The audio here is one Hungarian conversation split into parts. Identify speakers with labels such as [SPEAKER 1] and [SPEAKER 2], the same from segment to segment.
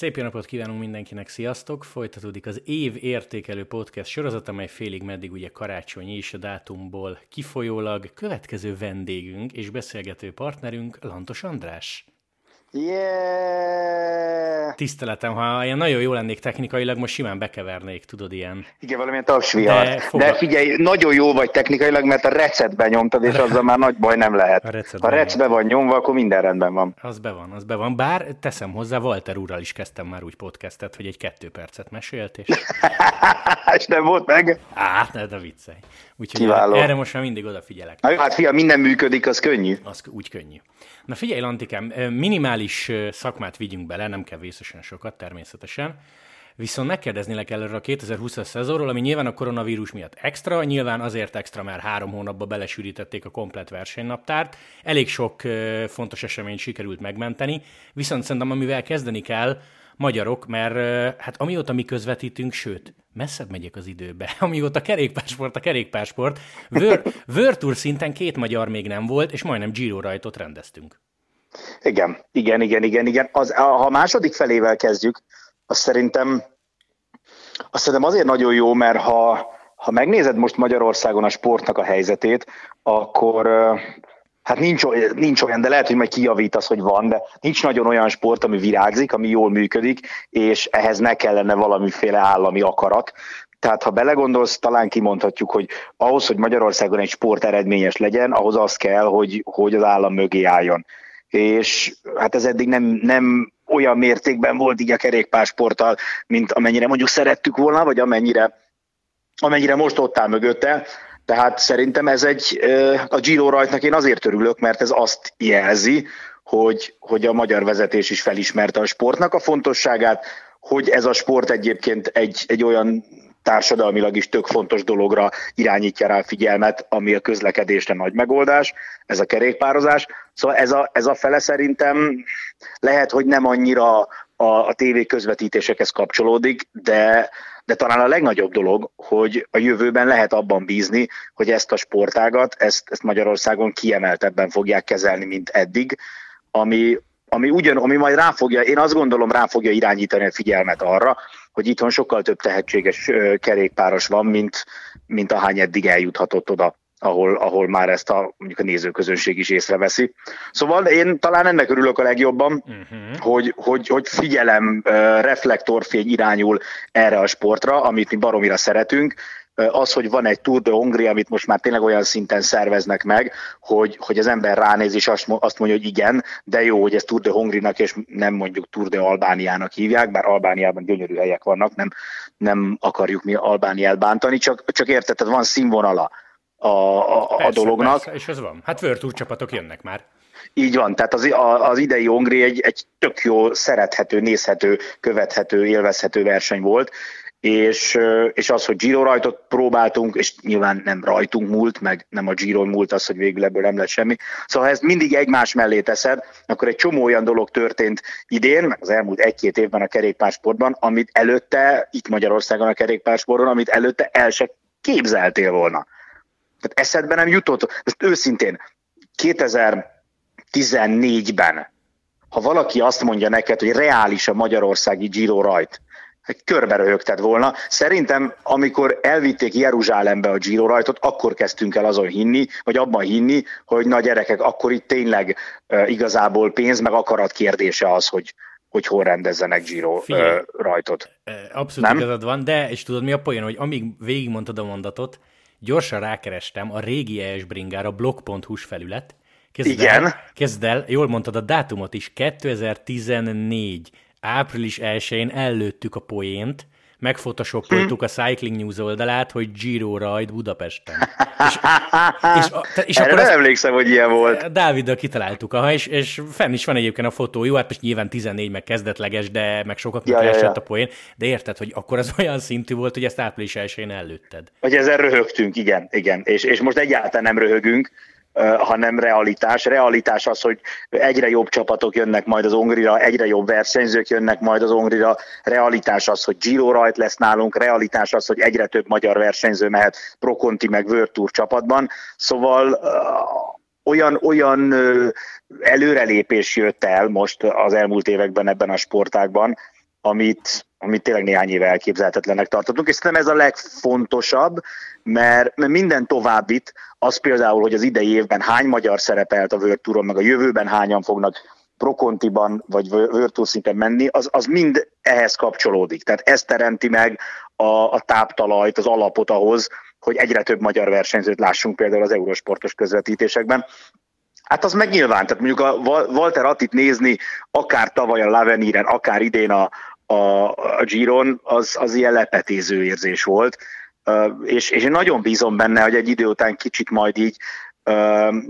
[SPEAKER 1] Szép jó napot kívánunk mindenkinek, sziasztok! Folytatódik az év értékelő podcast sorozat, amely félig meddig ugye karácsonyi és a dátumból kifolyólag következő vendégünk és beszélgető partnerünk Lantos András.
[SPEAKER 2] Yeah!
[SPEAKER 1] Tiszteletem, ha ilyen nagyon jó lennék technikailag, most simán bekevernék, tudod, ilyen.
[SPEAKER 2] Igen, valamilyen tapsvihar. De,
[SPEAKER 1] fogal...
[SPEAKER 2] De figyelj, nagyon jó vagy technikailag, mert a receptbe nyomtad, és azzal már nagy baj nem lehet. A ha recepbe van nyomva, akkor minden rendben van.
[SPEAKER 1] Az be van, az be van. Bár teszem hozzá, Walter úrral is kezdtem már úgy podcastet, hogy egy kettő percet mesélt, és...
[SPEAKER 2] és nem volt meg?
[SPEAKER 1] Á, de, de viccelj. Úgyhogy
[SPEAKER 2] Kiváló.
[SPEAKER 1] erre most már mindig odafigyelek.
[SPEAKER 2] Na jó, hát fia, minden működik, az könnyű.
[SPEAKER 1] Az úgy könnyű. Na figyelj, Lantikám, minimális szakmát vigyünk bele, nem kell vészesen sokat természetesen, Viszont megkérdeznélek előre a 2020-as szezonról, ami nyilván a koronavírus miatt extra, nyilván azért extra, mert három hónapba belesűrítették a komplet versenynaptárt. Elég sok fontos eseményt sikerült megmenteni, viszont szerintem amivel kezdeni kell, magyarok, mert hát amióta mi közvetítünk, sőt, messzebb megyek az időbe, amióta kerékpásport a kerékpásport, World szinten két magyar még nem volt, és majdnem Giro rajtot rendeztünk.
[SPEAKER 2] Igen, igen, igen, igen, igen. Az, ha a második felével kezdjük, azt szerintem, azt szerintem azért nagyon jó, mert ha, ha megnézed most Magyarországon a sportnak a helyzetét, akkor hát nincs, nincs olyan, de lehet, hogy majd kijavítasz, hogy van, de nincs nagyon olyan sport, ami virágzik, ami jól működik, és ehhez ne kellene valamiféle állami akarat. Tehát ha belegondolsz, talán kimondhatjuk, hogy ahhoz, hogy Magyarországon egy sport eredményes legyen, ahhoz az kell, hogy, hogy az állam mögé álljon. És hát ez eddig nem, nem olyan mértékben volt így a kerékpársporttal, mint amennyire mondjuk szerettük volna, vagy amennyire, amennyire most ott áll mögötte. Tehát szerintem ez egy, a Giro rajtnak én azért örülök, mert ez azt jelzi, hogy, hogy a magyar vezetés is felismerte a sportnak a fontosságát, hogy ez a sport egyébként egy, egy olyan társadalmilag is tök fontos dologra irányítja rá a figyelmet, ami a közlekedésre nagy megoldás, ez a kerékpározás. Szóval ez a, ez a fele szerintem lehet, hogy nem annyira a, a tévé közvetítésekhez kapcsolódik, de, de talán a legnagyobb dolog, hogy a jövőben lehet abban bízni, hogy ezt a sportágat, ezt, ezt Magyarországon kiemeltebben fogják kezelni, mint eddig, ami, ami ugyan, ami majd rá fogja, én azt gondolom rá fogja irányítani a figyelmet arra, hogy itthon sokkal több tehetséges kerékpáros van, mint, mint ahány eddig eljuthatott oda ahol, ahol már ezt a, mondjuk a nézőközönség is észreveszi. Szóval én talán ennek örülök a legjobban, uh-huh. hogy, hogy, hogy figyelem, reflektorfény irányul erre a sportra, amit mi baromira szeretünk, az, hogy van egy Tour de Hongria, amit most már tényleg olyan szinten szerveznek meg, hogy, hogy az ember ránéz és azt, mondja, hogy igen, de jó, hogy ez Tour de Hongrinak és nem mondjuk Tour de Albániának hívják, bár Albániában gyönyörű helyek vannak, nem, nem akarjuk mi Albániát bántani, csak, csak érted, van színvonala a, a, persze, a dolognak.
[SPEAKER 1] Persze, és ez van. Hát Tour csapatok jönnek már.
[SPEAKER 2] Így van, tehát az, az idei Hongri egy, egy tök jó, szerethető, nézhető, követhető, élvezhető verseny volt, és, és az, hogy Giro rajtot próbáltunk, és nyilván nem rajtunk múlt, meg nem a Giro múlt az, hogy végül ebből nem lett semmi. Szóval ha ezt mindig egymás mellé teszed, akkor egy csomó olyan dolog történt idén, meg az elmúlt egy-két évben a kerékpársportban, amit előtte, itt Magyarországon a kerékpársporton, amit előtte el se képzeltél volna. Tehát eszedbe nem jutott. Ezt őszintén, 2014-ben, ha valaki azt mondja neked, hogy reális a magyarországi Giro rajt, körbe röhögted volna. Szerintem, amikor elvitték Jeruzsálembe a Giro rajtot, akkor kezdtünk el azon hinni, vagy abban hinni, hogy na gyerekek, akkor itt tényleg uh, igazából pénz, meg akarat kérdése az, hogy, hogy hol rendezzenek Giro Figyelj, uh, rajtot.
[SPEAKER 1] Abszolút Nem? igazad van, de, és tudod mi a poén, hogy amíg végigmondtad a mondatot, gyorsan rákerestem a régi ES Bringára blog.hu-s felület, Kezd
[SPEAKER 2] Igen.
[SPEAKER 1] El, kezd el, jól mondtad a dátumot is, 2014 április 1-én ellőttük a poént, megfotoshopoltuk a Cycling News oldalát, hogy Giro rajt Budapesten.
[SPEAKER 2] És, és, és Erre akkor nem emlékszem, hogy ilyen volt.
[SPEAKER 1] Dáviddal kitaláltuk, aha, és, és fenn is van egyébként a fotó, jó, hát most nyilván 14 meg kezdetleges, de meg sokaknak ja, ja, ja. a poén, de érted, hogy akkor az olyan szintű volt, hogy ezt április 1-én ellőtted.
[SPEAKER 2] Hogy ezzel röhögtünk, igen, igen, és, és most egyáltalán nem röhögünk, hanem realitás. Realitás az, hogy egyre jobb csapatok jönnek majd az Ongrira, egyre jobb versenyzők jönnek majd az Ongrira. Realitás az, hogy Giro rajt lesz nálunk, realitás az, hogy egyre több magyar versenyző mehet Proconti meg World Tour csapatban. Szóval olyan, olyan előrelépés jött el most az elmúlt években ebben a sportágban, amit, amit tényleg néhány éve elképzelhetetlennek tartottunk, és szerintem ez a legfontosabb, mert, mert minden továbbit, az például, hogy az idei évben hány magyar szerepelt a World Touron, meg a jövőben hányan fognak Prokontiban vagy World Tour szinten menni, az, az mind ehhez kapcsolódik. Tehát ez teremti meg a, a táptalajt, az alapot ahhoz, hogy egyre több magyar versenyzőt lássunk például az eurósportos közvetítésekben. Hát az meg nyilván, tehát mondjuk a Walter Attit nézni, akár tavaly a Laveniren, akár idén a, a, a Giron, az, az ilyen lepetéző érzés volt, és, és én nagyon bízom benne, hogy egy idő után kicsit majd így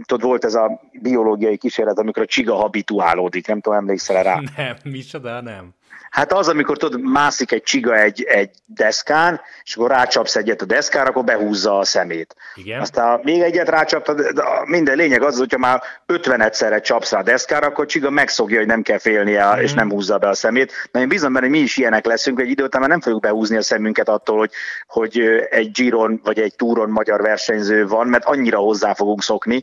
[SPEAKER 2] tudod, volt ez a biológiai kísérlet, amikor a csiga habituálódik, nem tudom, emlékszel rá?
[SPEAKER 1] Nem, micsoda, nem.
[SPEAKER 2] Hát az, amikor tudod, mászik egy csiga egy, egy deszkán, és akkor rácsapsz egyet a deszkára, akkor behúzza a szemét.
[SPEAKER 1] Igen.
[SPEAKER 2] Aztán még egyet rácsaptad, de minden lényeg az, hogyha már 50 egyszerre csapsz rá a deszkára, akkor a csiga megszokja, hogy nem kell félnie, mm. és nem húzza be a szemét. Na én bízom benne, hogy mi is ilyenek leszünk, egy idő után már nem fogjuk behúzni a szemünket attól, hogy, hogy egy Giron vagy egy túron magyar versenyző van, mert annyira hozzá fogunk szokni,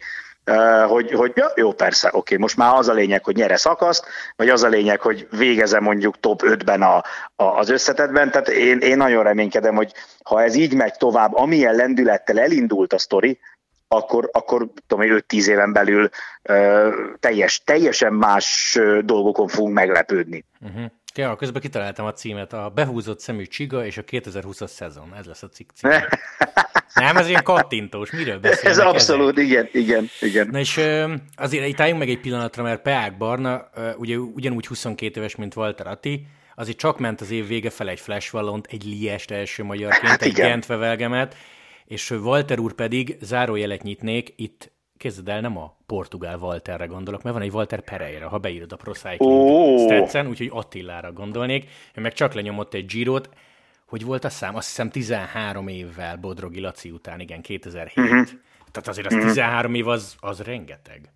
[SPEAKER 2] hogy, hogy ja, jó, persze, oké, most már az a lényeg, hogy nyere szakaszt, vagy az a lényeg, hogy végezem mondjuk top 5-ben a, a, az összetetben, tehát én, én nagyon reménykedem, hogy ha ez így megy tovább, amilyen lendülettel elindult a sztori, akkor, akkor tudom, 5-10 éven belül uh, teljes, teljesen más dolgokon fogunk meglepődni.
[SPEAKER 1] Uh-huh. Ja, közben kitaláltam a címet, a behúzott szemű csiga és a 2020-as szezon. Ez lesz a cikk cím. Nem, ez ilyen kattintós, miről beszélnek?
[SPEAKER 2] Ez abszolút, ezek? igen, igen, igen.
[SPEAKER 1] Na és azért itt álljunk meg egy pillanatra, mert Peák Barna ugye ugyanúgy 22 éves, mint Walter Atti, azért csak ment az év vége fel egy Flash Wallont, egy Liest első magyarként, hát egy Gent és Walter úr pedig, zárójelet nyitnék, itt kezded el, nem a portugál Walterre gondolok, mert van egy Walter Pereira, ha beírod a Pro Cycling oh. Stetsen, úgyhogy Attilára gondolnék, ő meg csak lenyomott egy Girot, hogy volt a szám? Azt hiszem 13 évvel Bodrogi Laci után, igen, 2007. Uh-huh. Mhm. Tehát azért az uh-huh. 13 év az, az rengeteg.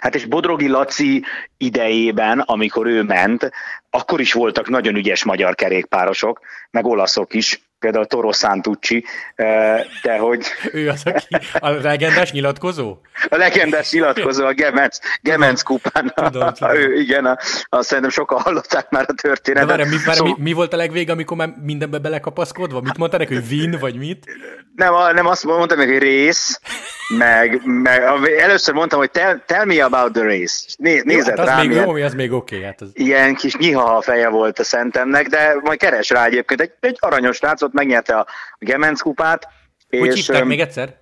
[SPEAKER 2] Hát és Bodrogi Laci idejében, amikor ő ment, akkor is voltak nagyon ügyes magyar kerékpárosok, meg olaszok is, például Toro Santucci, de hogy...
[SPEAKER 1] Ő az, aki a legendás nyilatkozó?
[SPEAKER 2] A legendás nyilatkozó, a Gemenc, Gemenc kupán. Tudom, tudom. Ő, igen, a, a, szerintem sokan hallották már a történetet. De
[SPEAKER 1] várj, mi, várj, szóval... mi, mi, volt a legvég, amikor már mindenbe belekapaszkodva? Mit mondta neki, hogy win, vagy mit?
[SPEAKER 2] Nem, nem azt mondtam meg, hogy rész, meg, meg először mondtam, hogy tell, tell me about the race. Né, nézett
[SPEAKER 1] jó, hát
[SPEAKER 2] az rám.
[SPEAKER 1] Még ilyen, jó, az még oké. Okay, hát az...
[SPEAKER 2] Ilyen kis nyiha feje volt a szentemnek, de majd keres rá egyébként. Egy, egy aranyos látszott, megnyerte a Gemenc kupát.
[SPEAKER 1] Hogy és, hívták még egyszer?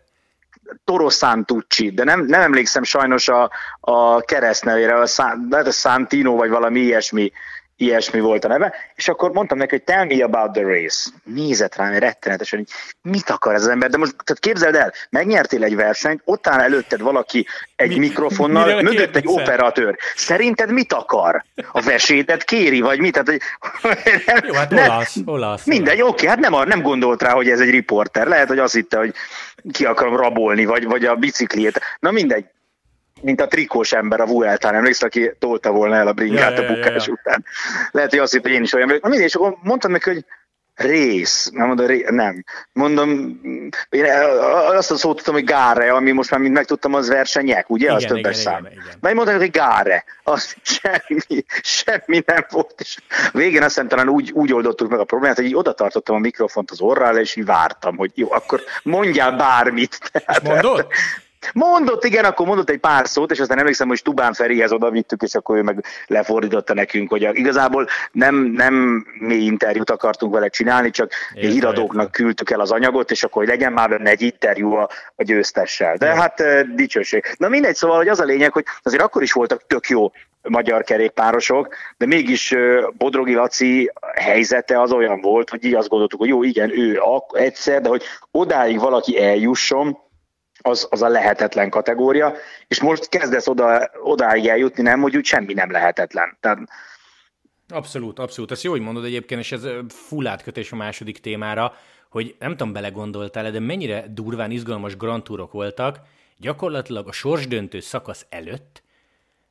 [SPEAKER 2] Toro Santucci, de nem, nem emlékszem sajnos a, a keresztnevére, a, San, a Santino vagy valami ilyesmi ilyesmi volt a neve, és akkor mondtam neki, hogy tell me about the race. Nézett rám rettenetesen, hogy mit akar ez az ember, de most tehát képzeld el, megnyertél egy versenyt, ott áll előtted valaki egy mi, mikrofonnal, mögött egy operatőr. Szerinted mit akar? A vesétet kéri, vagy mit? Tehát,
[SPEAKER 1] Jó, hát nem, olasz, olasz.
[SPEAKER 2] Mindegy, oké, okay, hát nem, nem gondolt rá, hogy ez egy riporter. Lehet, hogy azt hitte, hogy ki akarom rabolni, vagy, vagy a bicikliét. Na mindegy, mint a trikós ember a Vueltán, emlékszel, aki tolta volna el a bringát ja, a bukás ja, ja. után. Lehet, hogy azt hitt, hogy én is olyan vagyok. Na mindegy, és akkor mondtam neki, hogy rész, nem mondom, ré, nem. Mondom, én azt a szót tudtam, hogy gáre, ami most már mind megtudtam, az versenyek, ugye? Igen, az többes igen, szám. Igen, igen. Mondtam, hogy gáre. Az semmi, semmi nem volt. És végén azt hiszem talán úgy, úgy oldottuk meg a problémát, hogy így oda tartottam a mikrofont az orrára, és így vártam, hogy jó, akkor mondjál bármit.
[SPEAKER 1] Tehát, Mondod?
[SPEAKER 2] Mondott, igen, akkor mondott egy pár szót, és aztán emlékszem, hogy Stubán Ferihez oda vittük, és akkor ő meg lefordította nekünk, hogy igazából nem, nem mi interjút akartunk vele csinálni, csak Érte, híradóknak küldtük el az anyagot, és akkor hogy legyen már benne egy interjú a, a győztessel. De hát dicsőség. Na mindegy, szóval, hogy az a lényeg, hogy azért akkor is voltak tök jó magyar kerékpárosok, de mégis Bodrogi Laci helyzete az olyan volt, hogy így azt gondoltuk, hogy jó, igen, ő egyszer, de hogy odáig valaki eljusson, az, az a lehetetlen kategória, és most kezdesz oda, odáig eljutni, nem, hogy úgy semmi nem lehetetlen. Tehát,
[SPEAKER 1] Abszolút, abszolút. Ezt jó, hogy mondod egyébként, és ez full átkötés a második témára, hogy nem tudom, belegondoltál de mennyire durván izgalmas Grand Tourok voltak, gyakorlatilag a sorsdöntő szakasz előtt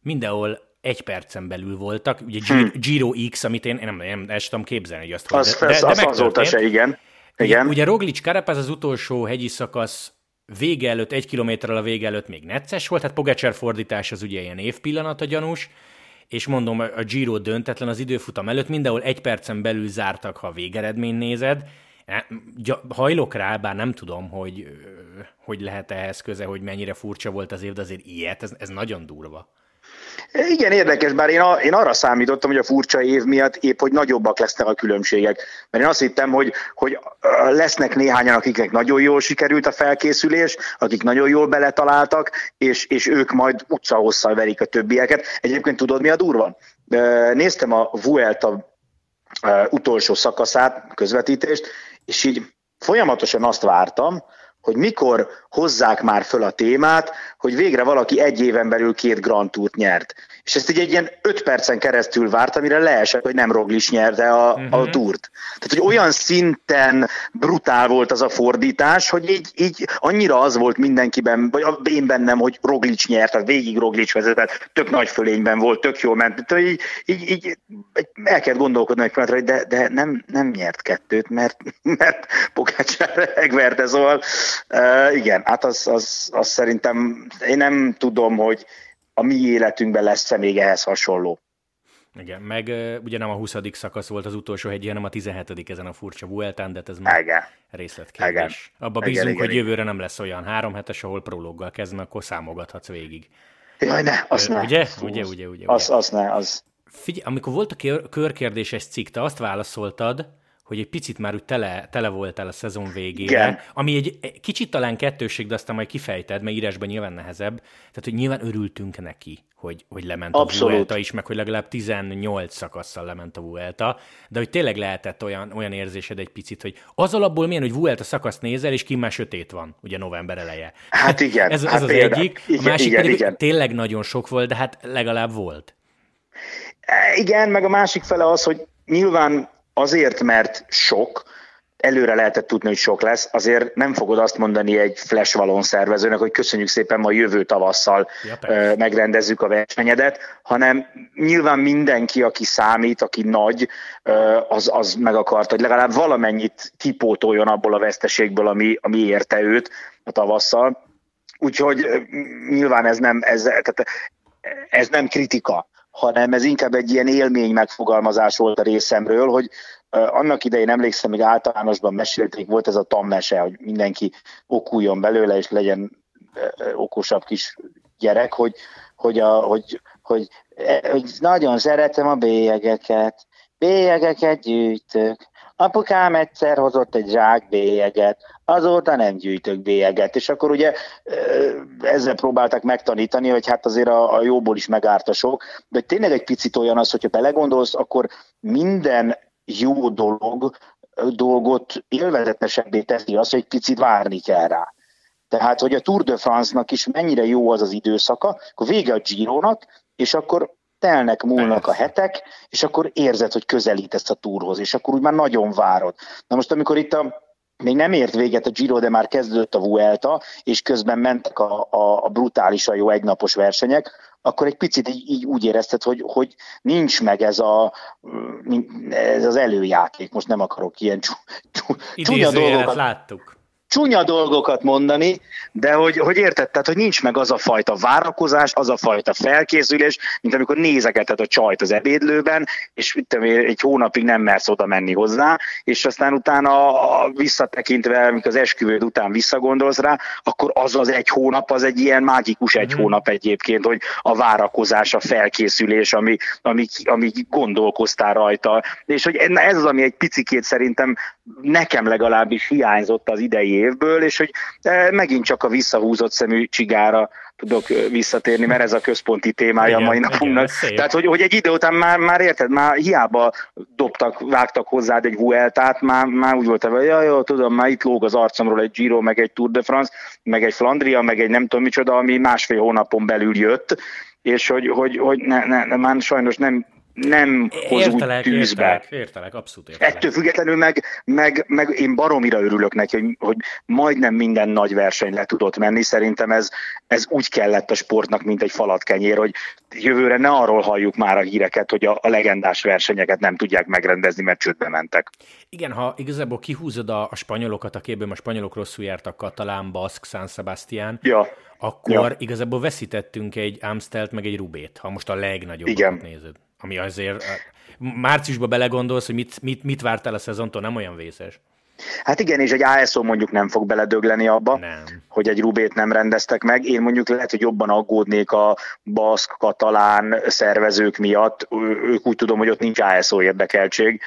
[SPEAKER 1] mindenhol egy percen belül voltak, ugye hm. Giro X, amit én, én nem, nem el tudom képzelni, hogy azt
[SPEAKER 2] az, de, de, de az azóta se, igen. igen.
[SPEAKER 1] Ugye, ugye Roglic Carapaz az utolsó hegyi szakasz vége előtt, egy kilométerrel a vége előtt még necces volt, hát Pogacar fordítás az ugye ilyen évpillanat a gyanús, és mondom, a Giro döntetlen az időfutam előtt mindenhol egy percen belül zártak, ha a végeredmény nézed. E, hajlok rá, bár nem tudom, hogy hogy lehet ehhez köze, hogy mennyire furcsa volt az év, de azért ilyet, ez, ez nagyon durva.
[SPEAKER 2] Igen, érdekes, bár én, a, én arra számítottam, hogy a furcsa év miatt épp, hogy nagyobbak lesznek a különbségek. Mert én azt hittem, hogy, hogy lesznek néhányan, akiknek nagyon jól sikerült a felkészülés, akik nagyon jól beletaláltak, és, és ők majd utcahosszal verik a többieket. Egyébként tudod, mi a durva? Néztem a Vuelta utolsó szakaszát, közvetítést, és így folyamatosan azt vártam, hogy mikor hozzák már föl a témát, hogy végre valaki egy éven belül két Grand Tourt nyert. És ezt így egy ilyen öt percen keresztül várt, amire leesett, hogy nem Roglic nyerte a, uh-huh. a mhm. túrt. Tehát, hogy olyan szinten brutál volt az a fordítás, hogy így, így annyira az volt mindenkiben, vagy én bennem, hogy Roglic nyert, tehát végig Roglic vezetett, tök nagy fölényben volt, tök jól ment. Tehát, így, így, így el kell gondolkodni egy pillanatra, hogy de, de nem, nem nyert kettőt, mert, mert Pogácsár megverte, szóval uh, igen, hát az, az, az szerintem, én nem tudom, hogy a mi életünkben lesz-e még ehhez hasonló.
[SPEAKER 1] Igen, meg ugye nem a 20. szakasz volt az utolsó hegy, hanem a 17. ezen a furcsa Vueltán, de hát ez már igen. részletkérdés. Abba igen, bízunk, igen, hogy igen. jövőre nem lesz olyan három hetes, ahol prologgal kezdve, akkor számogathatsz végig.
[SPEAKER 2] Jaj, ne, azt ne.
[SPEAKER 1] Ugye? Ugye, ugye, ugye. ugye.
[SPEAKER 2] Az, az ne, az.
[SPEAKER 1] Figyelj, amikor volt a körkérdéses cikk, te azt válaszoltad, hogy egy picit már úgy tele, tele voltál a szezon végére, Igen. ami egy kicsit talán kettőség, de aztán majd kifejted, mert írásban nyilván nehezebb, tehát hogy nyilván örültünk neki, hogy, hogy lement Abszolút. a Vuelta is, meg hogy legalább 18 szakasszal lement a Vuelta, de hogy tényleg lehetett olyan, olyan érzésed egy picit, hogy az alapból milyen, hogy Vuelta szakaszt nézel, és ki már sötét van, ugye november eleje.
[SPEAKER 2] Hát igen.
[SPEAKER 1] ez, ez
[SPEAKER 2] hát
[SPEAKER 1] az például. egyik, igen, a másik igen, pedig igen. tényleg nagyon sok volt, de hát legalább volt.
[SPEAKER 2] E, igen, meg a másik fele az, hogy nyilván azért, mert sok, előre lehetett tudni, hogy sok lesz, azért nem fogod azt mondani egy flash valon szervezőnek, hogy köszönjük szépen, ma jövő tavasszal ja, megrendezzük a versenyedet, hanem nyilván mindenki, aki számít, aki nagy, az, az meg akart, hogy legalább valamennyit kipótoljon abból a veszteségből, ami, ami érte őt a tavasszal. Úgyhogy nyilván ez nem, ez, tehát ez nem kritika hanem ez inkább egy ilyen élmény megfogalmazás volt a részemről, hogy annak idején emlékszem, még általánosban mesélték, volt ez a tammese, hogy mindenki okuljon belőle, és legyen okosabb kis gyerek, hogy, hogy, a, hogy, hogy, hogy nagyon szeretem a bélyegeket, bélyegeket gyűjtök, Apukám egyszer hozott egy zsák bélyeget, azóta nem gyűjtök bélyeget, és akkor ugye ezzel próbáltak megtanítani, hogy hát azért a, a jóból is megárt a sok, de tényleg egy picit olyan az, hogyha belegondolsz, akkor minden jó dolog, dolgot élvezetesebbé teszi az, hogy picit várni kell rá. Tehát, hogy a Tour de France-nak is mennyire jó az az időszaka, akkor vége a Gironak, és akkor telnek, múlnak a hetek, és akkor érzed, hogy közelítesz a túrhoz, és akkor úgy már nagyon várod. Na most, amikor itt a még nem ért véget a Giro, de már kezdődött a Vuelta, és közben mentek a, a, a brutálisan jó egynapos versenyek, akkor egy picit így, így úgy érezted, hogy, hogy nincs meg ez, a, ez az előjáték. Most nem akarok ilyen
[SPEAKER 1] csúnya dolgokat. láttuk
[SPEAKER 2] csúnya dolgokat mondani, de hogy, hogy érted, tehát, hogy nincs meg az a fajta várakozás, az a fajta felkészülés, mint amikor nézegeted a csajt az ebédlőben, és mit egy hónapig nem mersz oda menni hozzá, és aztán utána visszatekintve, amikor az esküvőd után visszagondolsz rá, akkor az az egy hónap, az egy ilyen mágikus egy mm. hónap egyébként, hogy a várakozás, a felkészülés, ami, ami, ami gondolkoztál rajta, és hogy ez az, ami egy picikét szerintem nekem legalábbis hiányzott az idei évből, és hogy e, megint csak a visszahúzott szemű csigára tudok visszatérni, mert ez a központi témája igen, a mai napunknak. Igen, Tehát, hogy, hogy egy idő után már, már érted, már hiába dobtak, vágtak hozzád egy Vueltát, már, már úgy volt, hogy ja, jó, tudom, már itt lóg az arcomról egy Giro, meg egy Tour de France, meg egy Flandria, meg egy nem tudom micsoda, ami másfél hónapon belül jött, és hogy, hogy, hogy ne, ne, ne, már sajnos nem nem hoz értelek, úgy tűzbe.
[SPEAKER 1] Értelek, értelek, abszolút értelek.
[SPEAKER 2] Ettől függetlenül meg, meg, meg én baromira örülök neki, hogy, hogy majdnem minden nagy verseny le tudott menni. Szerintem ez, ez úgy kellett a sportnak, mint egy falatkenyér, hogy jövőre ne arról halljuk már a híreket, hogy a, a legendás versenyeket nem tudják megrendezni, mert csődbe mentek.
[SPEAKER 1] Igen, ha igazából kihúzod a, a spanyolokat, a képből a spanyolok rosszul jártak, Katalán, Baszk, San Sebastián,
[SPEAKER 2] ja.
[SPEAKER 1] akkor ja. igazából veszítettünk egy Amstelt, meg egy Rubét, ha most a legnagyobb nézed. Ami azért, márciusban belegondolsz, hogy mit, mit, mit vártál a szezontól, nem olyan vészes.
[SPEAKER 2] Hát igen, és egy ASO mondjuk nem fog beledögleni abba, nem. hogy egy Rubét nem rendeztek meg. Én mondjuk lehet, hogy jobban aggódnék a baszk, katalán szervezők miatt. Ők úgy tudom, hogy ott nincs ASO érdekeltség,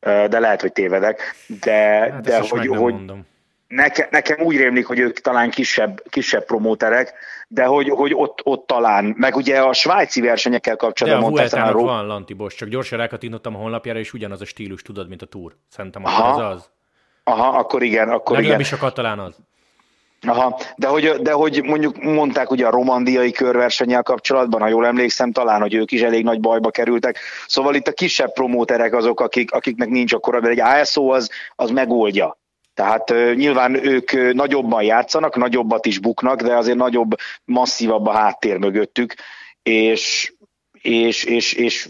[SPEAKER 2] de lehet, hogy tévedek. De,
[SPEAKER 1] hát
[SPEAKER 2] de hogy, hogy nekem, nekem úgy rémlik, hogy ők talán kisebb, kisebb promóterek, de hogy, hogy ott, ott talán, meg ugye a svájci versenyekkel kapcsolatban
[SPEAKER 1] De a Vueltának ró... van Lantibos, csak gyorsan rákatintottam a honlapjára, és ugyanaz a stílus, tudod, mint a Tour. Szerintem akkor Aha. az az.
[SPEAKER 2] Aha, akkor igen, akkor
[SPEAKER 1] Legalábbis
[SPEAKER 2] igen.
[SPEAKER 1] a katalán az.
[SPEAKER 2] Aha, de hogy, de hogy mondjuk mondták ugye a romandiai körversennyel kapcsolatban, ha jól emlékszem, talán, hogy ők is elég nagy bajba kerültek. Szóval itt a kisebb promóterek azok, akik, akiknek nincs akkora, de egy ASO az, az megoldja. Tehát nyilván ők nagyobban játszanak, nagyobbat is buknak, de azért nagyobb, masszívabb a háttér mögöttük, és, és, és, és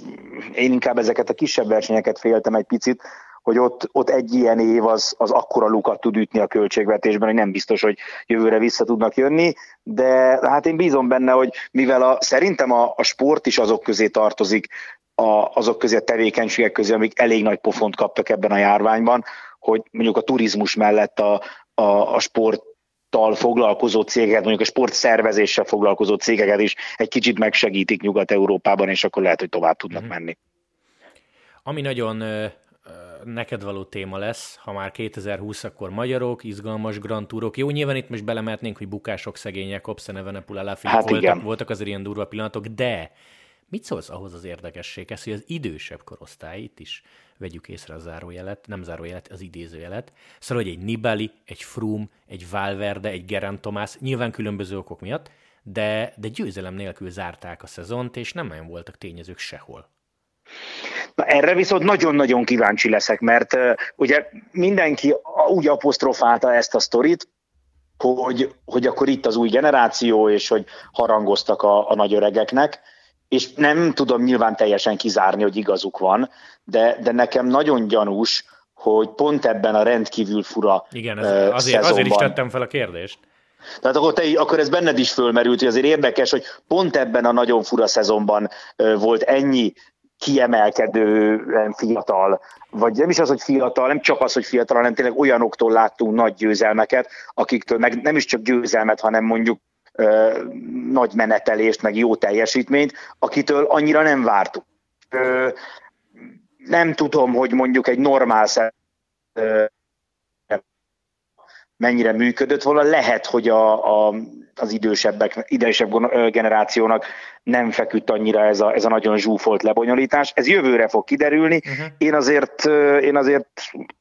[SPEAKER 2] én inkább ezeket a kisebb versenyeket féltem egy picit, hogy ott, ott egy ilyen év az, az akkora lukat tud ütni a költségvetésben, hogy nem biztos, hogy jövőre vissza tudnak jönni, de hát én bízom benne, hogy mivel a, szerintem a, a sport is azok közé tartozik, a, azok közé a tevékenységek közé, amik elég nagy pofont kaptak ebben a járványban, hogy mondjuk a turizmus mellett a, a, a sport tal foglalkozó cégeket, mondjuk a sportszervezéssel foglalkozó cégeket is egy kicsit megsegítik Nyugat-Európában, és akkor lehet, hogy tovább tudnak mm-hmm. menni.
[SPEAKER 1] Ami nagyon neked való téma lesz, ha már 2020, akkor magyarok, izgalmas Grand Tourok. Jó, nyilván itt most belemetnénk, hogy bukások, szegények, Hobson, Evenepoel, Alaphilippe hát voltak, voltak azért ilyen durva pillanatok, de mit szólsz ahhoz az érdekességhez, hogy az idősebb korosztály, itt is vegyük észre a zárójelet, nem zárójelet, az idézőjelet. Szóval, hogy egy Nibali, egy Froome, egy Valverde, egy Gerant Thomas, nyilván különböző okok miatt, de, de győzelem nélkül zárták a szezont, és nem nagyon voltak tényezők sehol.
[SPEAKER 2] Na erre viszont nagyon-nagyon kíváncsi leszek, mert uh, ugye mindenki úgy apostrofálta ezt a sztorit, hogy, hogy akkor itt az új generáció, és hogy harangoztak a, a nagy öregeknek, és nem tudom nyilván teljesen kizárni, hogy igazuk van, de, de nekem nagyon gyanús, hogy pont ebben a rendkívül fura
[SPEAKER 1] Igen, ez, azért, szezonban, azért is tettem fel a kérdést.
[SPEAKER 2] Tehát akkor, te, akkor ez benned is fölmerült, hogy azért érdekes, hogy pont ebben a nagyon fura szezonban volt ennyi kiemelkedően fiatal, vagy nem is az, hogy fiatal, nem csak az, hogy fiatal, hanem tényleg olyanoktól láttunk nagy győzelmeket, akiktől meg nem is csak győzelmet, hanem mondjuk ö, nagy menetelést, meg jó teljesítményt, akitől annyira nem vártuk. Ö, nem tudom, hogy mondjuk egy normál ö, mennyire működött volna. Lehet, hogy a, a, az idősebbek, idősebb generációnak nem feküdt annyira ez a, ez a nagyon zsúfolt lebonyolítás. Ez jövőre fog kiderülni. Uh-huh. Én azért, én azért,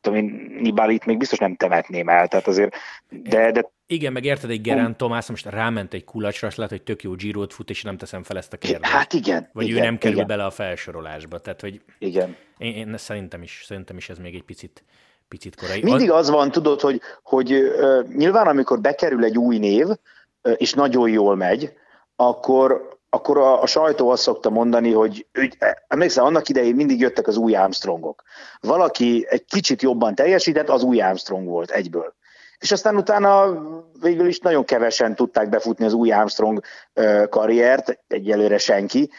[SPEAKER 2] tudom én, Nibalit még biztos nem temetném el, tehát azért, de, de
[SPEAKER 1] igen, meg érted, egy Gerán Tomás most ráment egy kulacsra, azt lehet, hogy tök jó giro fut, és nem teszem fel ezt a kérdést.
[SPEAKER 2] Hát igen.
[SPEAKER 1] Vagy
[SPEAKER 2] igen,
[SPEAKER 1] ő nem kerül
[SPEAKER 2] igen.
[SPEAKER 1] bele a felsorolásba. Tehát, hogy
[SPEAKER 2] igen.
[SPEAKER 1] Én, én szerintem, is, szerintem is ez még egy picit, picit korai.
[SPEAKER 2] Mindig az van, tudod, hogy, hogy uh, nyilván amikor bekerül egy új név, uh, és nagyon jól megy, akkor, akkor a, a sajtó azt szokta mondani, hogy, hogy emlékszel, annak idején mindig jöttek az új Armstrongok. Valaki egy kicsit jobban teljesített, az új Armstrong volt egyből. És aztán utána végül is nagyon kevesen tudták befutni az új Armstrong karriert, egyelőre senki,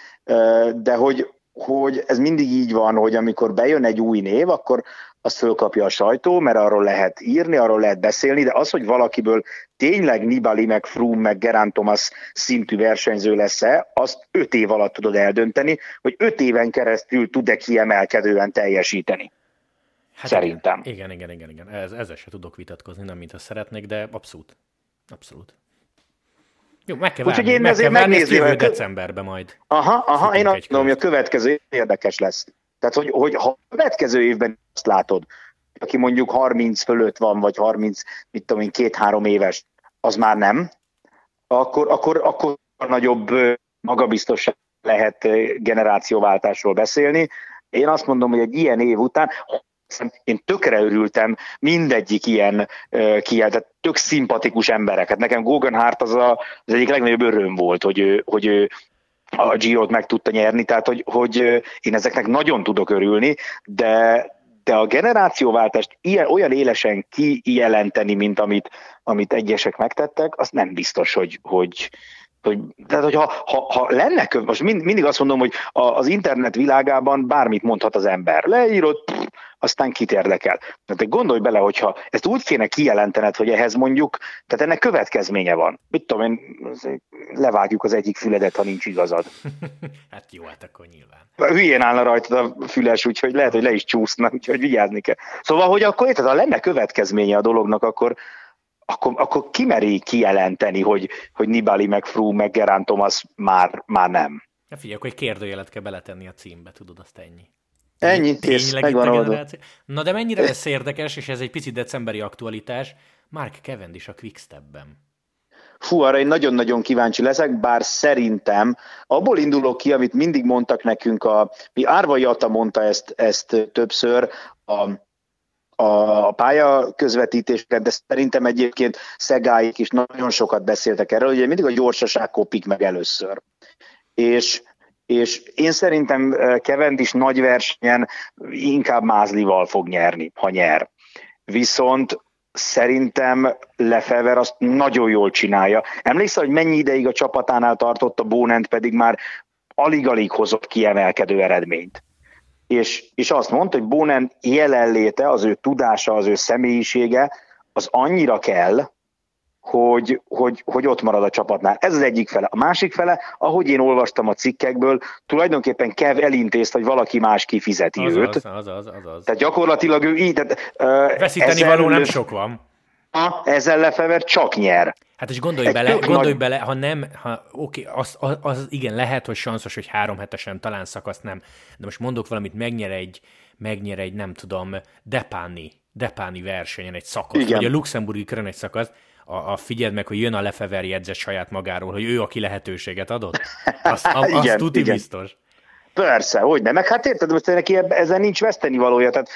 [SPEAKER 2] de hogy, hogy ez mindig így van, hogy amikor bejön egy új név, akkor azt fölkapja a sajtó, mert arról lehet írni, arról lehet beszélni, de az, hogy valakiből tényleg Nibali, meg Froome, meg Gerán Thomas szintű versenyző lesz-e, azt öt év alatt tudod eldönteni, hogy öt éven keresztül tud-e kiemelkedően teljesíteni. Hát Szerintem.
[SPEAKER 1] Igen, igen, igen, igen. Ez, ezzel se tudok vitatkozni, nem mint azt szeretnék, de abszolút. Abszolút. Jó, meg kell Úgyhogy én meg kell várni, ezt jövő decemberben majd.
[SPEAKER 2] Aha, aha, én azt mondom, hogy a következő érdekes lesz. Tehát, hogy, hogy ha a következő évben azt látod, aki mondjuk 30 fölött van, vagy 30, mit tudom én, két-három éves, az már nem, akkor, akkor, akkor nagyobb magabiztosság lehet generációváltásról beszélni. Én azt mondom, hogy egy ilyen év után, én tökre örültem mindegyik ilyen tehát tök szimpatikus embereket. Nekem Gogan Hart az, a, az egyik legnagyobb öröm volt, hogy ő, hogy ő a Giro-t meg tudta nyerni, tehát hogy, hogy én ezeknek nagyon tudok örülni, de, de a generációváltást ilyen, olyan élesen kijelenteni, mint amit, amit egyesek megtettek, az nem biztos, hogy, hogy, hogy, tehát, hogy ha, ha, ha lenne köv, most mind, mindig azt mondom, hogy az internet világában bármit mondhat az ember. Leírod, pff, aztán kit érdekel. Tehát gondolj bele, hogyha ezt úgy kéne kijelentened, hogy ehhez mondjuk, tehát ennek következménye van. Mit tudom én, levágjuk az egyik füledet, ha nincs igazad.
[SPEAKER 1] hát jó, hát akkor nyilván.
[SPEAKER 2] Hülyén állna rajtad a füles, úgyhogy lehet, hogy le is csúszna, úgyhogy vigyázni kell. Szóval, hogy akkor érted, ha lenne következménye a dolognak, akkor, akkor, akkor kimeri kijelenteni, hogy, hogy Nibali, meg Fru, meg Gerán Thomas már, már nem.
[SPEAKER 1] Ja, figyelj, akkor egy kérdőjelet kell beletenni a címbe, tudod, azt ennyi.
[SPEAKER 2] Ennyi, kész, megvan
[SPEAKER 1] Na de mennyire lesz érdekes, és ez egy picit decemberi aktualitás, Mark Cavendish a Quickstepben.
[SPEAKER 2] Fú, arra én nagyon-nagyon kíváncsi leszek, bár szerintem abból indulok ki, amit mindig mondtak nekünk, a, mi Árva Jata mondta ezt, ezt többször, a, a pálya közvetítésre, de szerintem egyébként Szegáik is nagyon sokat beszéltek erről, ugye mindig a gyorsaság kopik meg először. És és én szerintem is nagy versenyen inkább Mázlival fog nyerni, ha nyer. Viszont szerintem Lefever azt nagyon jól csinálja. Emlékszel, hogy mennyi ideig a csapatánál tartott a Bónent, pedig már alig-alig hozott kiemelkedő eredményt. És, és azt mondta, hogy Bónen jelenléte, az ő tudása, az ő személyisége, az annyira kell, hogy, hogy, hogy ott marad a csapatnál. Ez az egyik fele. A másik fele, ahogy én olvastam a cikkekből, tulajdonképpen Kev elintézt, hogy valaki más kifizeti
[SPEAKER 1] az
[SPEAKER 2] őt.
[SPEAKER 1] Az, az, az, az, az.
[SPEAKER 2] Tehát gyakorlatilag ő így... Tehát, uh,
[SPEAKER 1] Veszíteni való nem sok van.
[SPEAKER 2] Ezzel Lefever csak nyer.
[SPEAKER 1] Hát és gondolj Egy bele, gondolj nagy... bele, ha nem, ha, oké, az, az, az, igen, lehet, hogy sanszos, hogy három hetesen, talán szakasz nem, de most mondok valamit, megnyer egy, megnyer egy, nem tudom, Depáni, Depáni versenyen egy szakasz, igen. vagy a luxemburgi körön egy szakasz, a, a figyeld meg, hogy jön a Lefever jegyzet saját magáról, hogy ő, aki lehetőséget adott. Azt, a, igen, azt tuti igen. biztos.
[SPEAKER 2] Persze, hogy nem. Meg hát érted, most neki ezen nincs veszteni valója, tehát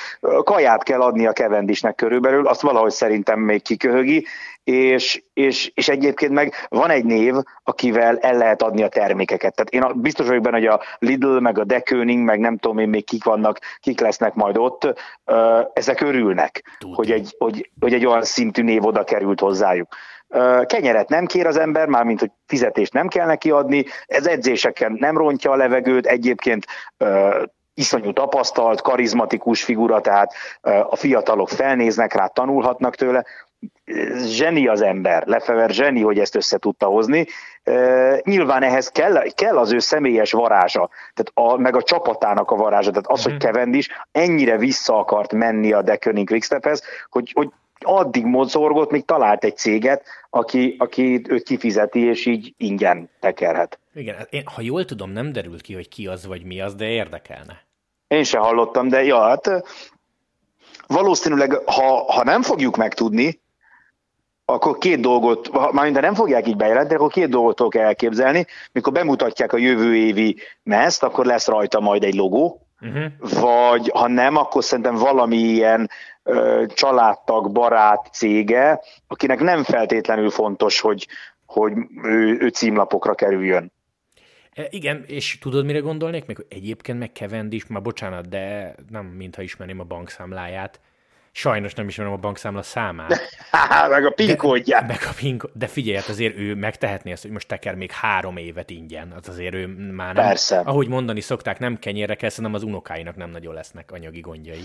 [SPEAKER 2] kaját kell adni a Kevendisnek körülbelül, azt valahogy szerintem még kiköhögi, és, és, és egyébként meg van egy név, akivel el lehet adni a termékeket. Tehát én biztos vagyok benne, hogy a Lidl, meg a Deköning, meg nem tudom én még kik vannak, kik lesznek majd ott, ezek örülnek, hogy egy, hogy, hogy egy olyan szintű név oda került hozzájuk. Kenyeret nem kér az ember, mármint hogy fizetést nem kell neki adni, ez edzéseken nem rontja a levegőt, egyébként iszonyú tapasztalt, karizmatikus figura, tehát a fiatalok felnéznek rá, tanulhatnak tőle, zseni az ember, Lefever zseni, hogy ezt össze tudta hozni. nyilván ehhez kell, kell az ő személyes varázsa, tehát a, meg a csapatának a varázsa, tehát az, hogy mhm. is ennyire vissza akart menni a Dekönig Quickstephez, hogy, hogy addig mozorgott, míg talált egy céget, aki, aki őt kifizeti, és így ingyen tekerhet.
[SPEAKER 1] Igen, hát én, ha jól tudom, nem derült ki, hogy ki az vagy mi az, de érdekelne.
[SPEAKER 2] Én se hallottam, de ja, hát valószínűleg, ha, ha nem fogjuk megtudni, akkor két dolgot, mármint nem fogják így bejelenteni, akkor két dolgot tudok elképzelni. Mikor bemutatják a jövő évi meszt, akkor lesz rajta majd egy logó, Uh-huh. Vagy ha nem, akkor szerintem valami ilyen ö, családtag, barát cége, akinek nem feltétlenül fontos, hogy, hogy ő, ő címlapokra kerüljön.
[SPEAKER 1] E, igen, és tudod, mire gondolnék? Meg egyébként meg Cavendish, már bocsánat, de nem mintha ismerném a bankszámláját. Sajnos nem ismerem a bankszámla számát.
[SPEAKER 2] meg a PIN kódját.
[SPEAKER 1] De, meg a PIN de figyelj, hát azért ő megtehetné ezt, hogy most teker még három évet ingyen. Az azért ő már nem,
[SPEAKER 2] Persze.
[SPEAKER 1] ahogy mondani szokták, nem kenyérre kell, szerintem az unokáinak nem nagyon lesznek anyagi gondjai.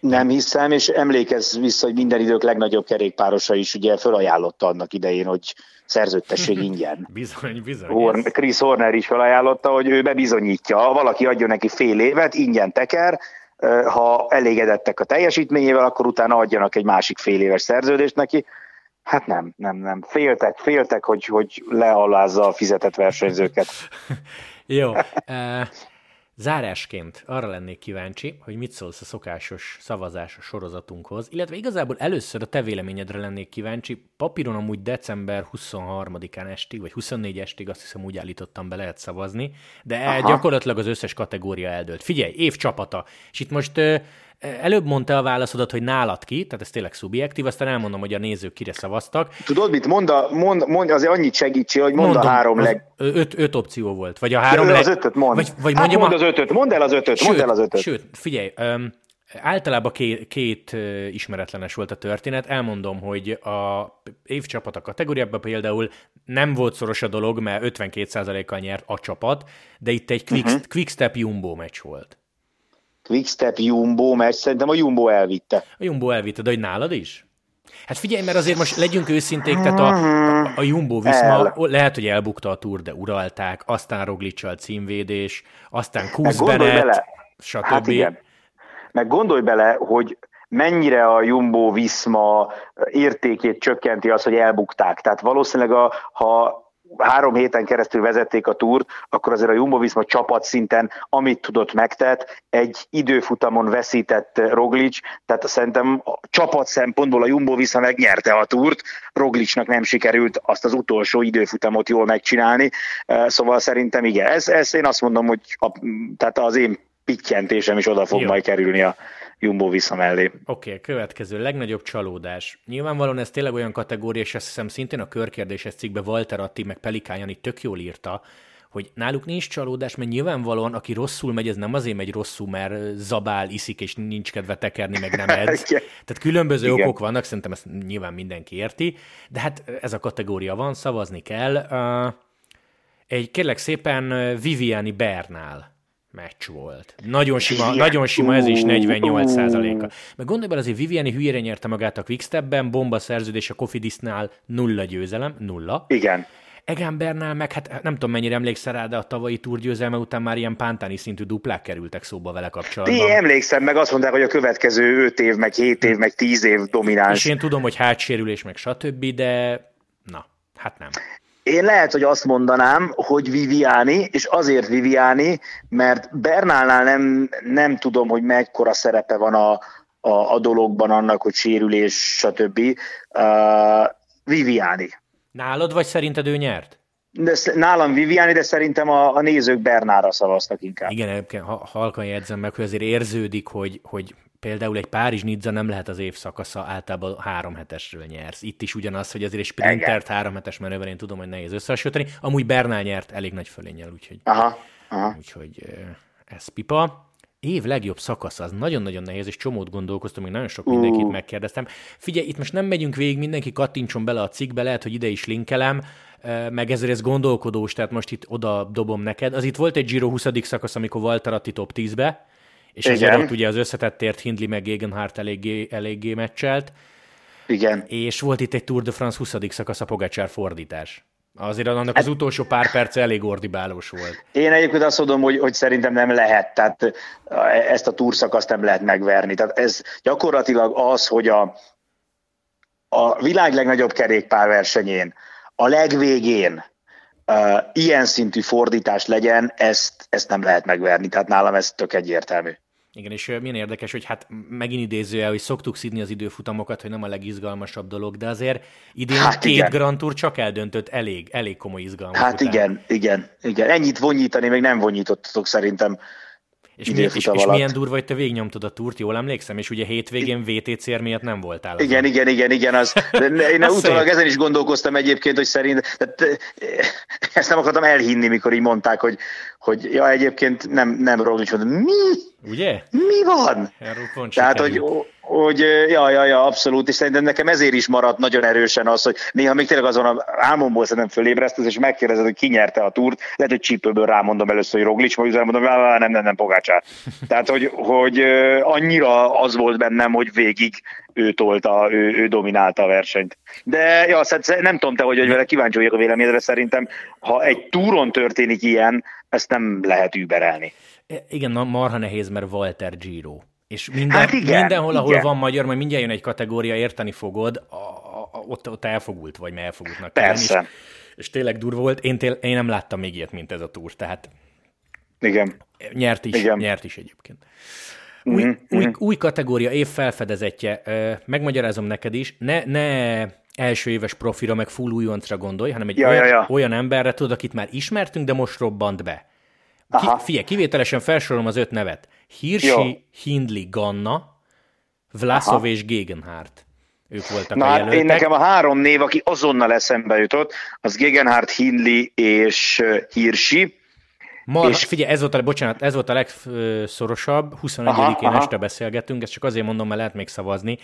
[SPEAKER 2] Nem hiszem, és emlékezz vissza, hogy minden idők legnagyobb kerékpárosa is ugye felajánlotta annak idején, hogy szerződtesség ingyen.
[SPEAKER 1] bizony, bizony.
[SPEAKER 2] Horn, Chris Horner is felajánlotta, hogy ő bebizonyítja, valaki adjon neki fél évet, ingyen teker, ha elégedettek a teljesítményével, akkor utána adjanak egy másik fél éves szerződést neki. Hát nem, nem, nem. Féltek, féltek, hogy, hogy lealázza a fizetett versenyzőket.
[SPEAKER 1] Jó. Zárásként arra lennék kíváncsi, hogy mit szólsz a szokásos szavazás sorozatunkhoz, illetve igazából először a te véleményedre lennék kíváncsi. Papíron amúgy december 23-án estig, vagy 24 estig azt hiszem úgy állítottam be lehet szavazni, de Aha. gyakorlatilag az összes kategória eldőlt. Figyelj, év csapata. És itt most Előbb mondta a válaszodat, hogy nálad ki, tehát ez tényleg szubjektív, aztán elmondom, hogy a nézők kire szavaztak.
[SPEAKER 2] Tudod mit, mond, a, mond, mond azért annyit segítsél, hogy mond Mondom, a három leg...
[SPEAKER 1] Öt, öt opció volt, vagy a három
[SPEAKER 2] leg... Az ötöt mond. Vagy, vagy hát mond a... az ötöt, mondd el az ötöt, sőt, mondd el az ötöt.
[SPEAKER 1] Sőt, figyelj, um, Általában két, két ismeretlenes volt a történet. Elmondom, hogy a évcsapata kategóriában például nem volt szoros a dolog, mert 52%-kal nyert a csapat, de itt egy quick, uh-huh. quick step jumbo meccs volt.
[SPEAKER 2] Quickstep Jumbo, mert szerintem a Jumbo elvitte.
[SPEAKER 1] A Jumbo elvitte, de hogy nálad is? Hát figyelj, mert azért most legyünk őszinték, tehát a, a, a Jumbo Viszma lehet, hogy elbukta a túr, de uralták, aztán Roglicsal címvédés, aztán Kusz Bennett, stb. Hát igen.
[SPEAKER 2] Meg gondolj bele, hogy mennyire a Jumbo Viszma értékét csökkenti az, hogy elbukták. Tehát valószínűleg, a, ha három héten keresztül vezették a túrt, akkor azért a Jumbo-Visma csapat szinten, amit tudott megtett, egy időfutamon veszített Roglic, tehát szerintem a csapat szempontból a Jumbo-Visma megnyerte a túrt, Roglicnak nem sikerült azt az utolsó időfutamot jól megcsinálni, szóval szerintem igen, ez, ez én azt mondom, hogy a, tehát az én pittyentésem is oda fog Jó. majd kerülni a Jumbo vissza mellé. Oké,
[SPEAKER 1] okay, következő, legnagyobb csalódás. Nyilvánvalóan ez tényleg olyan kategória, és azt hiszem szintén a körkérdéses cikkben Walter Atti meg Pelikájani tök jól írta, hogy náluk nincs csalódás, mert nyilvánvalóan, aki rosszul megy, ez nem azért megy rosszul, mert zabál, iszik, és nincs kedve tekerni, meg nem edz. Tehát különböző Igen. okok vannak, szerintem ezt nyilván mindenki érti, de hát ez a kategória van, szavazni kell. Egy kérlek szépen Viviani Bernál meccs volt. Nagyon sima, Igen. nagyon sima ez is 48 százaléka. Meg gondolj bele, azért Viviani hülyére nyerte magát a Quickstepben, bomba szerződés a Kofidisnál nulla győzelem, nulla.
[SPEAKER 2] Igen.
[SPEAKER 1] Egan Bernál meg, hát nem tudom mennyire emlékszel rá, de a tavalyi túrgyőzelme után már ilyen pántáni szintű duplák kerültek szóba vele kapcsolatban.
[SPEAKER 2] Én emlékszem, meg azt mondták, hogy a következő 5 év, meg 7 év, meg 10 év domináns.
[SPEAKER 1] És én tudom, hogy hátsérülés, meg stb., de na, hát nem.
[SPEAKER 2] Én lehet, hogy azt mondanám, hogy Viviani, és azért Viviani, mert Bernálnál nem, nem tudom, hogy mekkora szerepe van a, a, a dologban annak, hogy sérülés, stb. Uh, Viviani.
[SPEAKER 1] Nálad, vagy szerinted ő nyert?
[SPEAKER 2] De nálam Viviani, de szerintem a, a nézők Bernára szavaztak inkább.
[SPEAKER 1] Igen, halkan jegyzem meg, hogy azért érződik, hogy, hogy például egy Párizs Nizza nem lehet az évszakasza, általában három hetesről nyersz. Itt is ugyanaz, hogy azért egy sprintert három hetes menővel én tudom, hogy nehéz összehasonlítani. Amúgy Bernál nyert elég nagy fölényel, úgyhogy,
[SPEAKER 2] aha, aha.
[SPEAKER 1] úgyhogy ez pipa. Év legjobb szakasz, az nagyon-nagyon nehéz, és csomót gondolkoztam, még nagyon sok mindenkit uh. megkérdeztem. Figyelj, itt most nem megyünk végig, mindenki kattintson bele a cikkbe, lehet, hogy ide is linkelem, meg ezért ez gondolkodós, tehát most itt oda dobom neked. Az itt volt egy Giro 20. szakasz, amikor Walter Atti top 10-be, és Igen. ezért ott ugye az összetettért Hindley meg Gegenhardt eléggé, eléggé meccselt.
[SPEAKER 2] Igen.
[SPEAKER 1] És volt itt egy Tour de France 20. szakasz a Pogacsár fordítás. Azért annak az utolsó pár perc elég ordibálós volt.
[SPEAKER 2] Én egyébként azt mondom, hogy, hogy szerintem nem lehet, tehát ezt a túrszakaszt nem lehet megverni. Tehát ez gyakorlatilag az, hogy a, a világ legnagyobb kerékpárversenyén, a legvégén uh, ilyen szintű fordítás legyen, ezt, ezt nem lehet megverni. Tehát nálam ez tök egyértelmű.
[SPEAKER 1] Igen, és milyen érdekes, hogy hát megint idézője, hogy szoktuk szidni az időfutamokat, hogy nem a legizgalmasabb dolog, de azért idén hát két igen. Grand Tour csak eldöntött elég, elég komoly izgalmat.
[SPEAKER 2] Hát után. igen, igen, igen. Ennyit vonyítani még nem vonyítottatok szerintem
[SPEAKER 1] és, mi, és, és milyen durva, hogy te végignyomtad a túrt, jól emlékszem, és ugye hétvégén VTCR miatt nem voltál.
[SPEAKER 2] Azon. Igen, igen, igen, igen. Az, én az utólag ezen is gondolkoztam egyébként, hogy szerint, tehát, ezt nem akartam elhinni, mikor így mondták, hogy, hogy ja, egyébként nem, nem Roglic, mi?
[SPEAKER 1] Ugye?
[SPEAKER 2] Mi van? Tehát, hogy, hogy ja, ja, ja, abszolút, és szerintem nekem ezért is maradt nagyon erősen az, hogy néha még tényleg azon a álmomból szerintem fölébresztesz, és megkérdezed, hogy ki nyerte a túrt, lehet, hogy csípőből rámondom először, hogy Roglic, majd mondom, hogy nem, nem, nem, Pogácsár. Tehát, hogy, hogy annyira az volt bennem, hogy végig ő tolta, ő, ő dominálta a versenyt. De ja, nem tudom te, hogy, hogy vele kíváncsi vagyok a véleményedre, szerintem, ha egy túron történik ilyen, ezt nem lehet überelni.
[SPEAKER 1] E, igen, marha nehéz, mert Walter Giro. És minden, hát igen, mindenhol, ahol igen. van magyar, majd mindjárt jön egy kategória, érteni fogod, a, a, ott, ott elfogult vagy, mert elfogultnak
[SPEAKER 2] Persze.
[SPEAKER 1] És, és tényleg durva volt. Én, tél, én nem láttam még ilyet, mint ez a túr, tehát
[SPEAKER 2] Igen.
[SPEAKER 1] Nyert is, Igen. nyert is egyébként. Új, mm-hmm. új, mhm. új kategória, év felfedezetje. Megmagyarázom neked is, ne, ne első éves profira, meg full újoncra gondolj, hanem egy ja, olyan, ja, ja. olyan emberre, tudod, akit már ismertünk, de most robbant be. Ki, figyelj, kivételesen felsorolom az öt nevet. Hirschi, Hindley, Ganna, Vlasov Aha. és Gegenhardt. Ők voltak Na, a hát jelöltek.
[SPEAKER 2] Én nekem a három név, aki azonnal eszembe jutott, az Gegenhardt, Hindley és Hirschi.
[SPEAKER 1] Mar, és... Figyelj, ez volt, a, bocsánat, ez volt a legszorosabb, 21-én este beszélgettünk, ezt csak azért mondom, mert lehet még szavazni,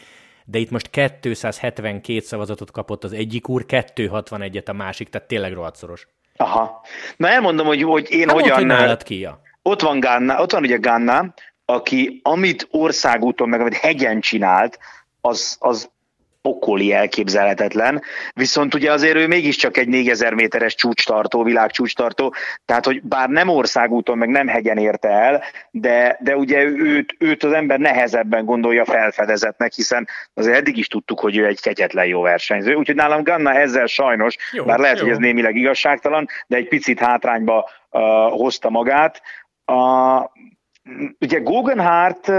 [SPEAKER 1] de itt most 272 szavazatot kapott az egyik úr, 261-et a másik, tehát tényleg rohadt szoros.
[SPEAKER 2] Aha. Na elmondom, hogy, hogy én hát hogyan...
[SPEAKER 1] Hogy ki ja.
[SPEAKER 2] Ott van Ganna, ott van ugye Ganna, aki amit országúton, meg amit hegyen csinált, az, az pokoli elképzelhetetlen, viszont ugye azért ő mégiscsak egy 4000 méteres csúcstartó, világcsúcstartó, tehát hogy bár nem országúton, meg nem hegyen érte el, de, de ugye őt, őt az ember nehezebben gondolja felfedezetnek, hiszen azért eddig is tudtuk, hogy ő egy kegyetlen jó versenyző, úgyhogy nálam Ganna ezzel sajnos, jó, bár lehet, jó. hogy ez némileg igazságtalan, de egy picit hátrányba uh, hozta magát. Uh, ugye Guggenhardt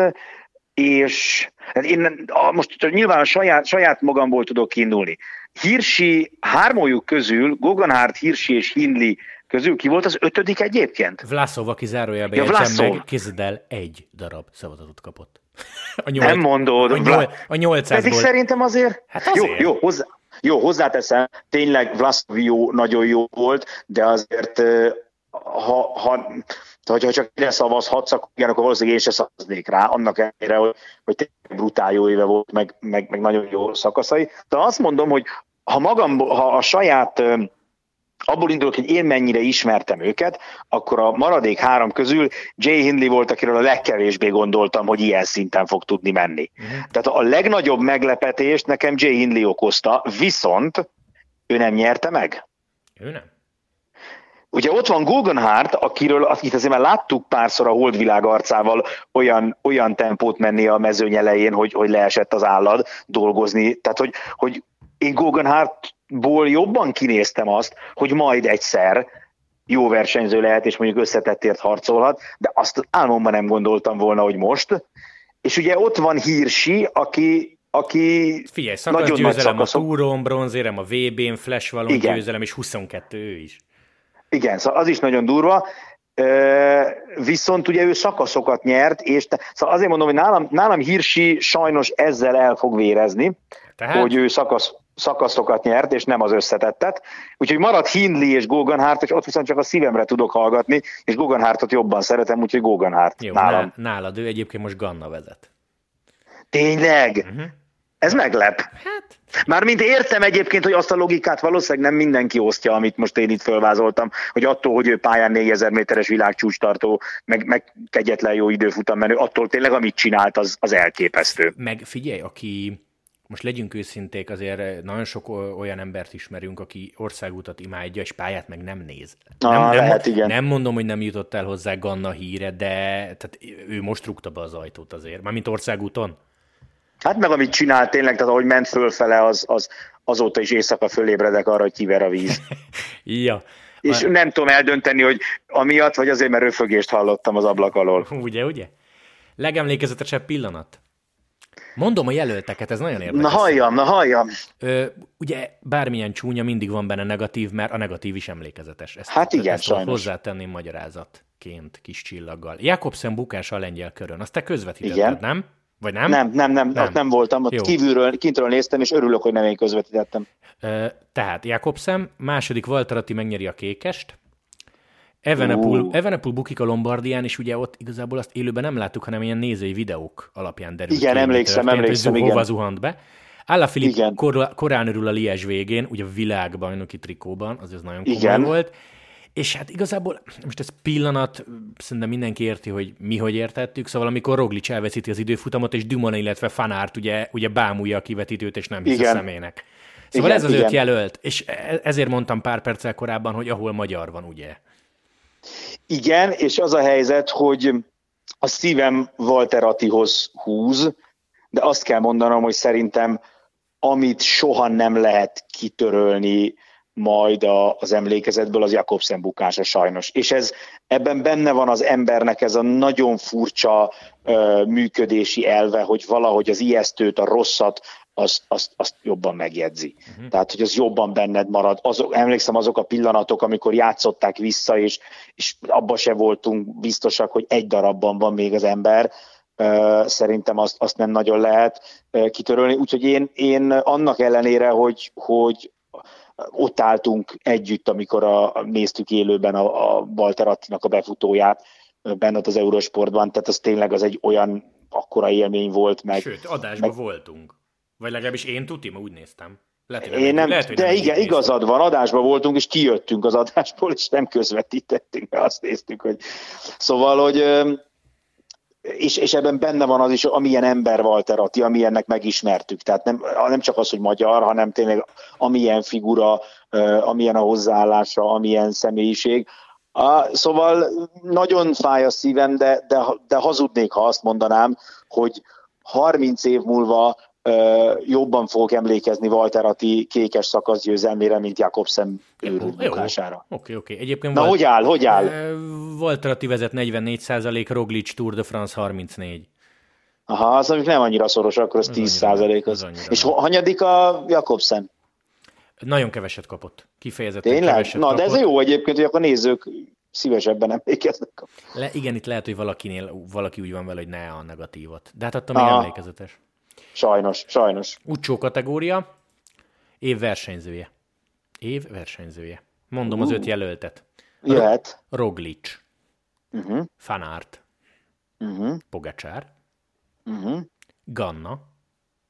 [SPEAKER 2] és hát én most nyilván a saját, saját magamból tudok kiindulni. Hirsi, hármójuk közül, Goganhárt, Hirsi és Hindley közül ki volt az ötödik egyébként?
[SPEAKER 1] Vlaszov, aki zárójelbe ja, meg, kézzel el, egy darab szavazatot kapott.
[SPEAKER 2] A nyolc, Nem mondod.
[SPEAKER 1] A, nyol, a 800
[SPEAKER 2] Pedig szerintem azért... Hát azért. Jó, jó, hozzá, jó, hozzáteszem, tényleg Vlaszov jó, nagyon jó volt, de azért ha, ha tehát, ha csak ide szavazhatsz, akkor, igen, akkor valószínűleg én se szavaznék rá, annak ellenére, hogy, hogy tényleg brutál jó éve volt, meg, meg, meg nagyon jó szakaszai. De azt mondom, hogy ha magam, ha a saját abból indulok, hogy én mennyire ismertem őket, akkor a maradék három közül Jay Hindley volt, akiről a legkevésbé gondoltam, hogy ilyen szinten fog tudni menni. Uh-huh. Tehát a legnagyobb meglepetést nekem Jay Hindley okozta, viszont ő nem nyerte meg.
[SPEAKER 1] Ő nem.
[SPEAKER 2] Ugye ott van Guggenhardt, akiről akit azért már láttuk párszor a holdvilág arcával olyan, olyan tempót menni a mezőny elején, hogy, hogy leesett az állad dolgozni. Tehát, hogy, hogy én Guggenhardtból jobban kinéztem azt, hogy majd egyszer jó versenyző lehet, és mondjuk összetettért harcolhat, de azt álmomban nem gondoltam volna, hogy most. És ugye ott van Hírsi, aki aki
[SPEAKER 1] Figyelj, szakasz nagyon győzelem nagy a túron, bronzérem a VB-n, flash való győzelem, és 22 ő is.
[SPEAKER 2] Igen, szóval az is nagyon durva. Viszont ugye ő szakaszokat nyert, és te, szóval azért mondom, hogy nálam, nálam Hirsi sajnos ezzel el fog vérezni, Tehát? hogy ő szakasz, szakaszokat nyert, és nem az összetettet. Úgyhogy maradt Hindley és Goganhárt, és ott viszont csak a szívemre tudok hallgatni, és Goganhártot jobban szeretem, úgyhogy Goganhárt
[SPEAKER 1] Jó, nálam. Nálad ő egyébként most Ganna vezet.
[SPEAKER 2] Tényleg? Uh-huh. Ez meglep. Hát. Mármint értem egyébként, hogy azt a logikát valószínűleg nem mindenki osztja, amit most én itt fölvázoltam, hogy attól, hogy ő pályán 4000 méteres világcsúcs tartó, meg, meg kegyetlen jó időfutam menő, attól tényleg amit csinált, az, az elképesztő.
[SPEAKER 1] Meg figyelj, aki most legyünk őszinték, azért nagyon sok olyan embert ismerünk, aki országútat imádja, és pályát meg nem néz.
[SPEAKER 2] Nem, ah, nem, lehet, igen.
[SPEAKER 1] nem mondom, hogy nem jutott el hozzá Ganna híre, de tehát ő most rúgta be az ajtót azért, mármint országúton.
[SPEAKER 2] Hát meg amit csinált tényleg, tehát ahogy ment fölfele, az, az azóta is éjszaka fölébredek arra, hogy kiver a víz.
[SPEAKER 1] ja.
[SPEAKER 2] És Már... nem tudom eldönteni, hogy amiatt, vagy azért, mert röfögést hallottam az ablak alól.
[SPEAKER 1] Ugye, ugye? Legemlékezetesebb pillanat? Mondom a jelölteket, ez nagyon érdekes.
[SPEAKER 2] Na halljam, na halljam.
[SPEAKER 1] Ö, ugye bármilyen csúnya mindig van benne negatív, mert a negatív is emlékezetes. Ezt,
[SPEAKER 2] hát igen, ezt sajnos.
[SPEAKER 1] hozzátenném magyarázatként kis csillaggal. Jakobsen bukás a lengyel körön, azt te közvetítetted, igen. nem? Vagy nem?
[SPEAKER 2] Nem, nem, nem, nem. ott nem voltam, ott Jó. kívülről, kintről néztem, és örülök, hogy nem én közvetítettem.
[SPEAKER 1] Tehát Jakobsen, második Valtarati megnyeri a kékest, Evenepul, uh. Evenepul bukik a Lombardián, és ugye ott igazából azt élőben nem láttuk, hanem ilyen nézői videók alapján derült
[SPEAKER 2] Igen, ki, emlékszem, történt, emlékszem,
[SPEAKER 1] hogy igen. zuhant be. Álla Filip kor, korán örül a Lies végén, ugye a világbajnoki trikóban, az az nagyon komoly igen. volt. És hát igazából most ez pillanat, szerintem mindenki érti, hogy mi hogy értettük, szóval amikor Roglic elveszíti az időfutamot, és Dumona, illetve Fanárt ugye, ugye bámulja a kivetítőt, és nem hisz igen. a szemének. Szóval igen, ez az igen. öt jelölt, és e, ezért mondtam pár perccel korábban, hogy ahol magyar van, ugye?
[SPEAKER 2] Igen, és az a helyzet, hogy a szívem Walter Attihoz húz, de azt kell mondanom, hogy szerintem amit soha nem lehet kitörölni majd a, az emlékezetből az Jakobsen bukása sajnos. És ez ebben benne van az embernek ez a nagyon furcsa ö, működési elve, hogy valahogy az ijesztőt, a rosszat, azt, azt, azt jobban megjegyzi. Uh-huh. Tehát, hogy az jobban benned marad. Azok, emlékszem azok a pillanatok, amikor játszották vissza, és, és abban se voltunk biztosak, hogy egy darabban van még az ember. Szerintem azt, azt nem nagyon lehet kitörölni. Úgyhogy én, én annak ellenére, hogy, hogy ott álltunk együtt, amikor a, néztük élőben a, a Walter Attinak a befutóját benne az Eurosportban, tehát az tényleg az egy olyan akkora élmény volt. Meg,
[SPEAKER 1] Sőt, adásban meg... voltunk. Vagy legalábbis én tuti, úgy néztem.
[SPEAKER 2] Lehet, én nem, lehet, de nem igen, igazad van, adásban voltunk, és kijöttünk az adásból, és nem közvetítettünk, mert azt néztük, hogy... Szóval, hogy és, és ebben benne van az is, amilyen ember Walter Atti, amilyennek megismertük. Tehát nem, nem csak az, hogy magyar, hanem tényleg amilyen figura, amilyen a hozzáállása, amilyen személyiség. Szóval nagyon fáj a szívem, de, de, de hazudnék, ha azt mondanám, hogy 30 év múlva jobban fogok emlékezni Walter Atti kékes szakasz győzelmére, mint Jakobsen őrülbukására.
[SPEAKER 1] Oké, oké. Egyébként
[SPEAKER 2] Na, volt, hogy áll, hogy áll?
[SPEAKER 1] Walter Atti vezet 44 Roglic Tour de France 34.
[SPEAKER 2] Aha, az, amik nem annyira szoros, akkor az, az 10 százalék. Az. az És hanyadik a Jakobsen?
[SPEAKER 1] Nagyon keveset kapott. Kifejezetten
[SPEAKER 2] Tényleg?
[SPEAKER 1] keveset
[SPEAKER 2] Na,
[SPEAKER 1] kapott.
[SPEAKER 2] de ez jó egyébként, hogy akkor a nézők szívesebben emlékeznek.
[SPEAKER 1] Le, igen, itt lehet, hogy valakinél valaki úgy van vele, hogy ne a negatívot. De hát attól még emlékezetes.
[SPEAKER 2] Sajnos, sajnos.
[SPEAKER 1] Ucsó kategória, év versenyzője. Év versenyzője. Mondom uh, az öt jelöltet.
[SPEAKER 2] Jöhet.
[SPEAKER 1] Roglic.
[SPEAKER 2] Uh-huh.
[SPEAKER 1] Fanárt.
[SPEAKER 2] Uh-huh.
[SPEAKER 1] Pogacsár.
[SPEAKER 2] Uh-huh.
[SPEAKER 1] Ganna.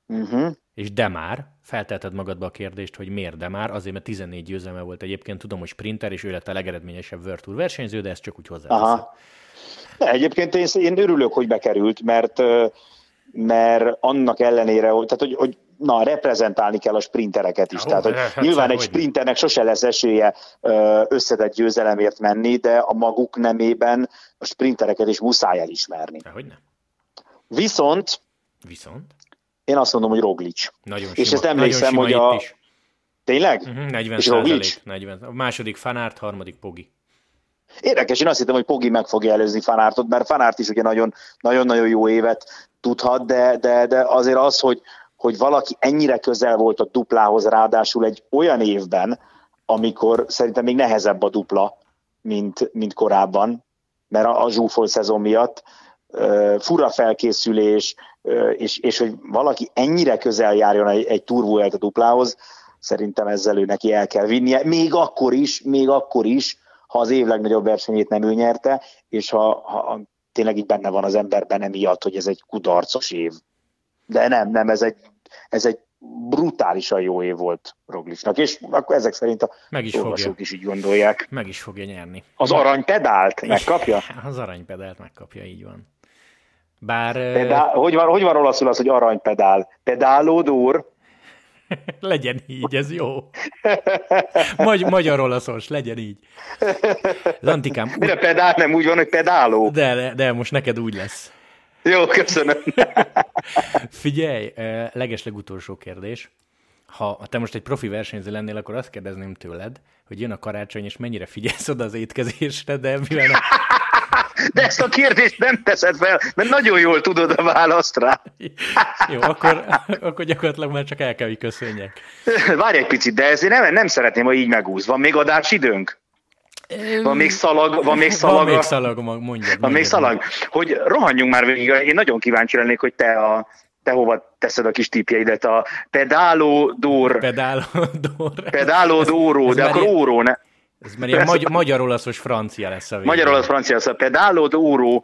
[SPEAKER 2] Uh-huh.
[SPEAKER 1] És Demár. Feltelted magadba a kérdést, hogy miért Demár? Azért, mert 14 győzelme volt egyébként. Tudom, hogy sprinter, és ő lett a legeredményesebb World Tour versenyző, de ezt csak úgy hozzá.
[SPEAKER 2] Aha. De egyébként én, én örülök, hogy bekerült, mert mert annak ellenére, hogy, tehát, hogy, hogy na, reprezentálni kell a sprintereket is. Hú, tehát, hogy hát nyilván egy sprinternek sose lesz esélye összetett győzelemért menni, de a maguk nemében a sprintereket is muszáj elismerni.
[SPEAKER 1] Hogy nem.
[SPEAKER 2] Viszont,
[SPEAKER 1] Viszont?
[SPEAKER 2] én azt mondom, hogy Roglic.
[SPEAKER 1] Nagyon
[SPEAKER 2] És
[SPEAKER 1] sima,
[SPEAKER 2] ezt emlékszem, hogy a...
[SPEAKER 1] Is.
[SPEAKER 2] Tényleg?
[SPEAKER 1] Uh-huh, 40 és Roglic? 40. A második Fanárt, harmadik Pogi.
[SPEAKER 2] Érdekes, én azt hittem, hogy Pogi meg fogja előzni Fanártot, mert Fanárt is ugye nagyon-nagyon jó évet tudhat, de, de, de azért az, hogy, hogy valaki ennyire közel volt a duplához, ráadásul egy olyan évben, amikor szerintem még nehezebb a dupla, mint, mint korábban, mert a, a zsúfolt szezon miatt uh, fura felkészülés, uh, és, és hogy valaki ennyire közel járjon egy, egy turvuelt a duplához, szerintem ezzel ő neki el kell vinnie, még akkor is, még akkor is, ha az év legnagyobb versenyét nem ő nyerte, és ha, ha tényleg így benne van az emberben emiatt, hogy ez egy kudarcos év. De nem, nem, ez egy, ez egy brutálisan jó év volt Roglicnak, és akkor ezek szerint a
[SPEAKER 1] Meg is fogja.
[SPEAKER 2] is így gondolják.
[SPEAKER 1] Meg is fogja nyerni.
[SPEAKER 2] Az aranypedált megkapja?
[SPEAKER 1] Az aranypedált megkapja, így van. Bár...
[SPEAKER 2] Pedál, hogy, van, hogy van olaszul az, hogy aranypedál? Pedálódúr?
[SPEAKER 1] legyen így, ez jó. Magy- magyar olaszos, legyen így. Lantikám.
[SPEAKER 2] Úgy... Mire pedál nem úgy van, hogy pedáló?
[SPEAKER 1] De, de, de most neked úgy lesz.
[SPEAKER 2] Jó, köszönöm.
[SPEAKER 1] Figyelj, legesleg utolsó kérdés. Ha te most egy profi versenyző lennél, akkor azt kérdezném tőled, hogy jön a karácsony, és mennyire figyelsz oda az étkezésre, de mivel
[SPEAKER 2] de ezt a kérdést nem teszed fel, mert nagyon jól tudod a választ rá.
[SPEAKER 1] Jó, akkor, akkor gyakorlatilag már csak el kell, hogy köszönjek.
[SPEAKER 2] Várj egy picit, de ezért nem, nem szeretném, hogy így megúsz. Van még adásidőnk? Van még szalag, van még szalag.
[SPEAKER 1] Van még szalag, mondjad.
[SPEAKER 2] Van még szalag. Hogy rohanjunk már végig, én nagyon kíváncsi lennék, hogy te a, te hova teszed a kis tipjeidet, a pedáló dór.
[SPEAKER 1] Pedáló dór.
[SPEAKER 2] Pedáló dóró, de akkor óró, ne?
[SPEAKER 1] Ez már ilyen magy- magyar-olaszos francia lesz a végén.
[SPEAKER 2] Magyar-olasz francia lesz a Pedalo d'Oro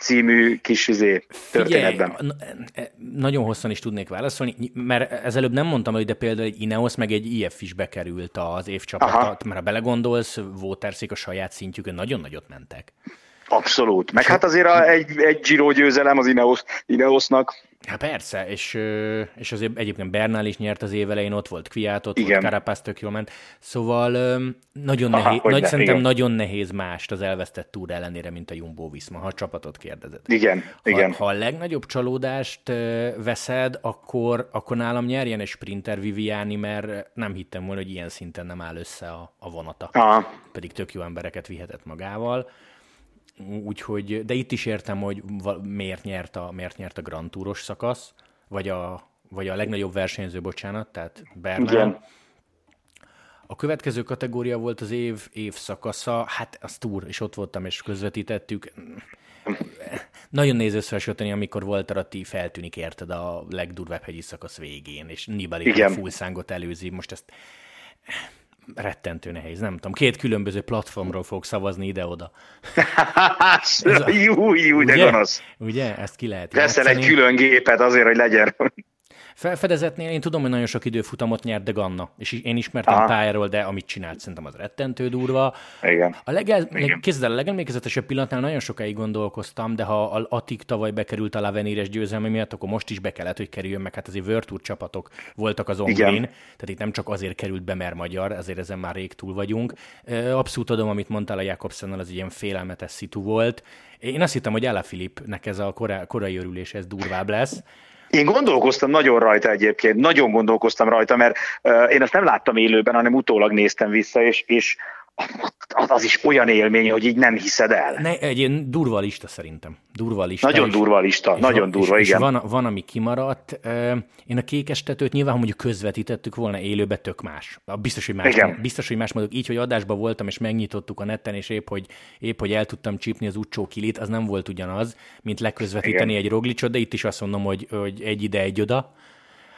[SPEAKER 2] című kis izé, történetben. Figyelj,
[SPEAKER 1] e, nagyon hosszan is tudnék válaszolni, mert ezelőbb nem mondtam, hogy de például egy Ineos meg egy IF is bekerült az évcsapatot, mert ha belegondolsz, Waterszék a saját szintjükön nagyon nagyot mentek.
[SPEAKER 2] Abszolút. Meg hát azért a, egy, egy Giro győzelem az Ineos, Ineosnak
[SPEAKER 1] Hát persze, és, és azért egyébként Bernál is nyert az év elején, ott volt Kviát, ott igen. volt Carapaz, tök jól ment. Szóval nagyon
[SPEAKER 2] Aha,
[SPEAKER 1] nehéz, nagy,
[SPEAKER 2] ne,
[SPEAKER 1] szerintem
[SPEAKER 2] igen.
[SPEAKER 1] nagyon nehéz mást az elvesztett túr ellenére, mint a Jumbo Viszma, ha a csapatot kérdezed.
[SPEAKER 2] Igen,
[SPEAKER 1] ha,
[SPEAKER 2] igen.
[SPEAKER 1] Ha a legnagyobb csalódást veszed, akkor, akkor nálam nyerjen egy sprinter Viviani, mert nem hittem volna, hogy ilyen szinten nem áll össze a, a vonata.
[SPEAKER 2] Aha.
[SPEAKER 1] Pedig tök jó embereket vihetett magával. Úgyhogy, de itt is értem, hogy miért nyert a, miért nyert a Grand Touros szakasz, vagy a, vagy a legnagyobb versenyző, bocsánat, tehát Bernal.
[SPEAKER 2] Igen.
[SPEAKER 1] A következő kategória volt az év, év szakasza, hát az Tour, és ott voltam, és közvetítettük. Nagyon néz összehasonlítani, amikor volt Ratti feltűnik, érted, a legdurvább hegyi szakasz végén, és Nibali fullszángot előzi. Most ezt rettentő nehéz, nem tudom. Két különböző platformról fogok szavazni ide-oda.
[SPEAKER 2] Jú, jú, de
[SPEAKER 1] Ugye?
[SPEAKER 2] gonosz.
[SPEAKER 1] Ugye? Ezt ki lehet
[SPEAKER 2] Veszel egy
[SPEAKER 1] játszani.
[SPEAKER 2] külön gépet azért, hogy legyen.
[SPEAKER 1] Felfedezetnél én tudom, hogy nagyon sok időfutamot nyert de Ganna, és én ismertem
[SPEAKER 2] Aha.
[SPEAKER 1] pályáról, de amit csinált, szerintem az rettentő durva.
[SPEAKER 2] Igen.
[SPEAKER 1] A, legel,
[SPEAKER 2] Igen.
[SPEAKER 1] a legemlékezetesebb pillanatnál nagyon sokáig gondolkoztam, de ha a Atik tavaly bekerült a Laveníres győzelme miatt, akkor most is be kellett, hogy kerüljön, meg hát azért Tour csapatok voltak az. Ongrin, tehát itt nem csak azért került be, mert magyar, azért ezen már rég túl vagyunk. Abszolút tudom, amit mondtál a Jakobsennal, az egy ilyen félelmetes szitu volt. Én azt hittem, hogy Ella Filipnek ez a korá, korai örülés, ez durvább lesz.
[SPEAKER 2] Én gondolkoztam nagyon rajta egyébként, nagyon gondolkoztam rajta, mert én azt nem láttam élőben, hanem utólag néztem vissza, és, és az, az is olyan élmény, hogy így nem hiszed el.
[SPEAKER 1] Ne, egy ilyen durva lista szerintem. Durva lista.
[SPEAKER 2] Nagyon
[SPEAKER 1] és-
[SPEAKER 2] durva lista,
[SPEAKER 1] és
[SPEAKER 2] nagyon durva,
[SPEAKER 1] és,
[SPEAKER 2] igen.
[SPEAKER 1] És van, van, ami kimaradt. Én a kékestetőt nyilván, ha mondjuk közvetítettük volna élőbe, tök más. Biztos, hogy más,
[SPEAKER 2] Igen.
[SPEAKER 1] biztos, hogy más mondok. Így, hogy adásban voltam, és megnyitottuk a neten, és épp, hogy, épp, hogy el tudtam csípni az utcsó kilit, az nem volt ugyanaz, mint leközvetíteni
[SPEAKER 2] Igen.
[SPEAKER 1] egy roglicsot, de itt is azt mondom, hogy, hogy egy ide, egy oda.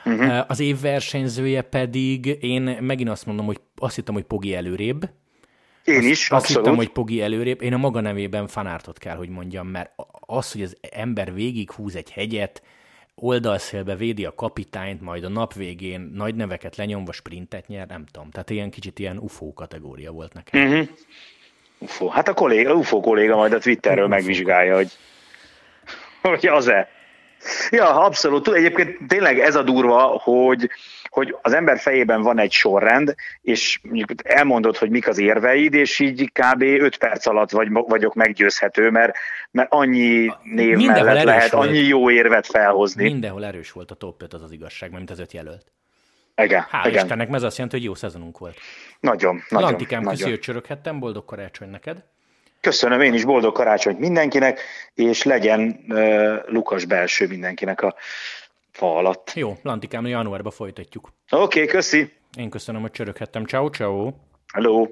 [SPEAKER 1] Uh-huh. Az év versenyzője pedig, én megint azt mondom, hogy azt hittem, hogy Pogi előrébb,
[SPEAKER 2] Én is,
[SPEAKER 1] azt
[SPEAKER 2] abszolút.
[SPEAKER 1] hittem, hogy Pogi előrébb. Én a maga nevében fanártot kell, hogy mondjam, mert az, hogy az ember végig húz egy hegyet, oldalszélbe védi a kapitányt, majd a nap végén nagy neveket lenyomva sprintet nyer, nem tudom. Tehát ilyen kicsit ilyen UFO kategória volt nekem.
[SPEAKER 2] Mhm. UFO. Hát a kolléga, UFO kolléga majd a Twitterről
[SPEAKER 1] UFO.
[SPEAKER 2] megvizsgálja, hogy, hogy az-e. Ja, abszolút. Egyébként tényleg ez a durva, hogy, hogy az ember fejében van egy sorrend, és mondjuk elmondod, hogy mik az érveid, és így kb. 5 perc alatt vagy, vagyok meggyőzhető, mert, mert annyi név
[SPEAKER 1] Mindenhol
[SPEAKER 2] mellett lehet
[SPEAKER 1] volt.
[SPEAKER 2] annyi jó érvet felhozni.
[SPEAKER 1] Mindenhol erős volt a top 5, az az igazság, mint az öt jelölt.
[SPEAKER 2] Igen,
[SPEAKER 1] Hál'
[SPEAKER 2] igen.
[SPEAKER 1] Istennek, ez azt jelenti, hogy jó szezonunk volt.
[SPEAKER 2] Nagyon, nagyon,
[SPEAKER 1] Lantikám, köszi,
[SPEAKER 2] nagyon.
[SPEAKER 1] hogy csöröghettem, boldog karácsony neked.
[SPEAKER 2] Köszönöm én is, boldog karácsonyt mindenkinek, és legyen uh, Lukas belső mindenkinek a fa alatt.
[SPEAKER 1] Jó, Lantikám, januárba folytatjuk.
[SPEAKER 2] Oké, okay, köszi.
[SPEAKER 1] Én köszönöm, hogy csöröghettem. Ciao, ciao.
[SPEAKER 2] Hello.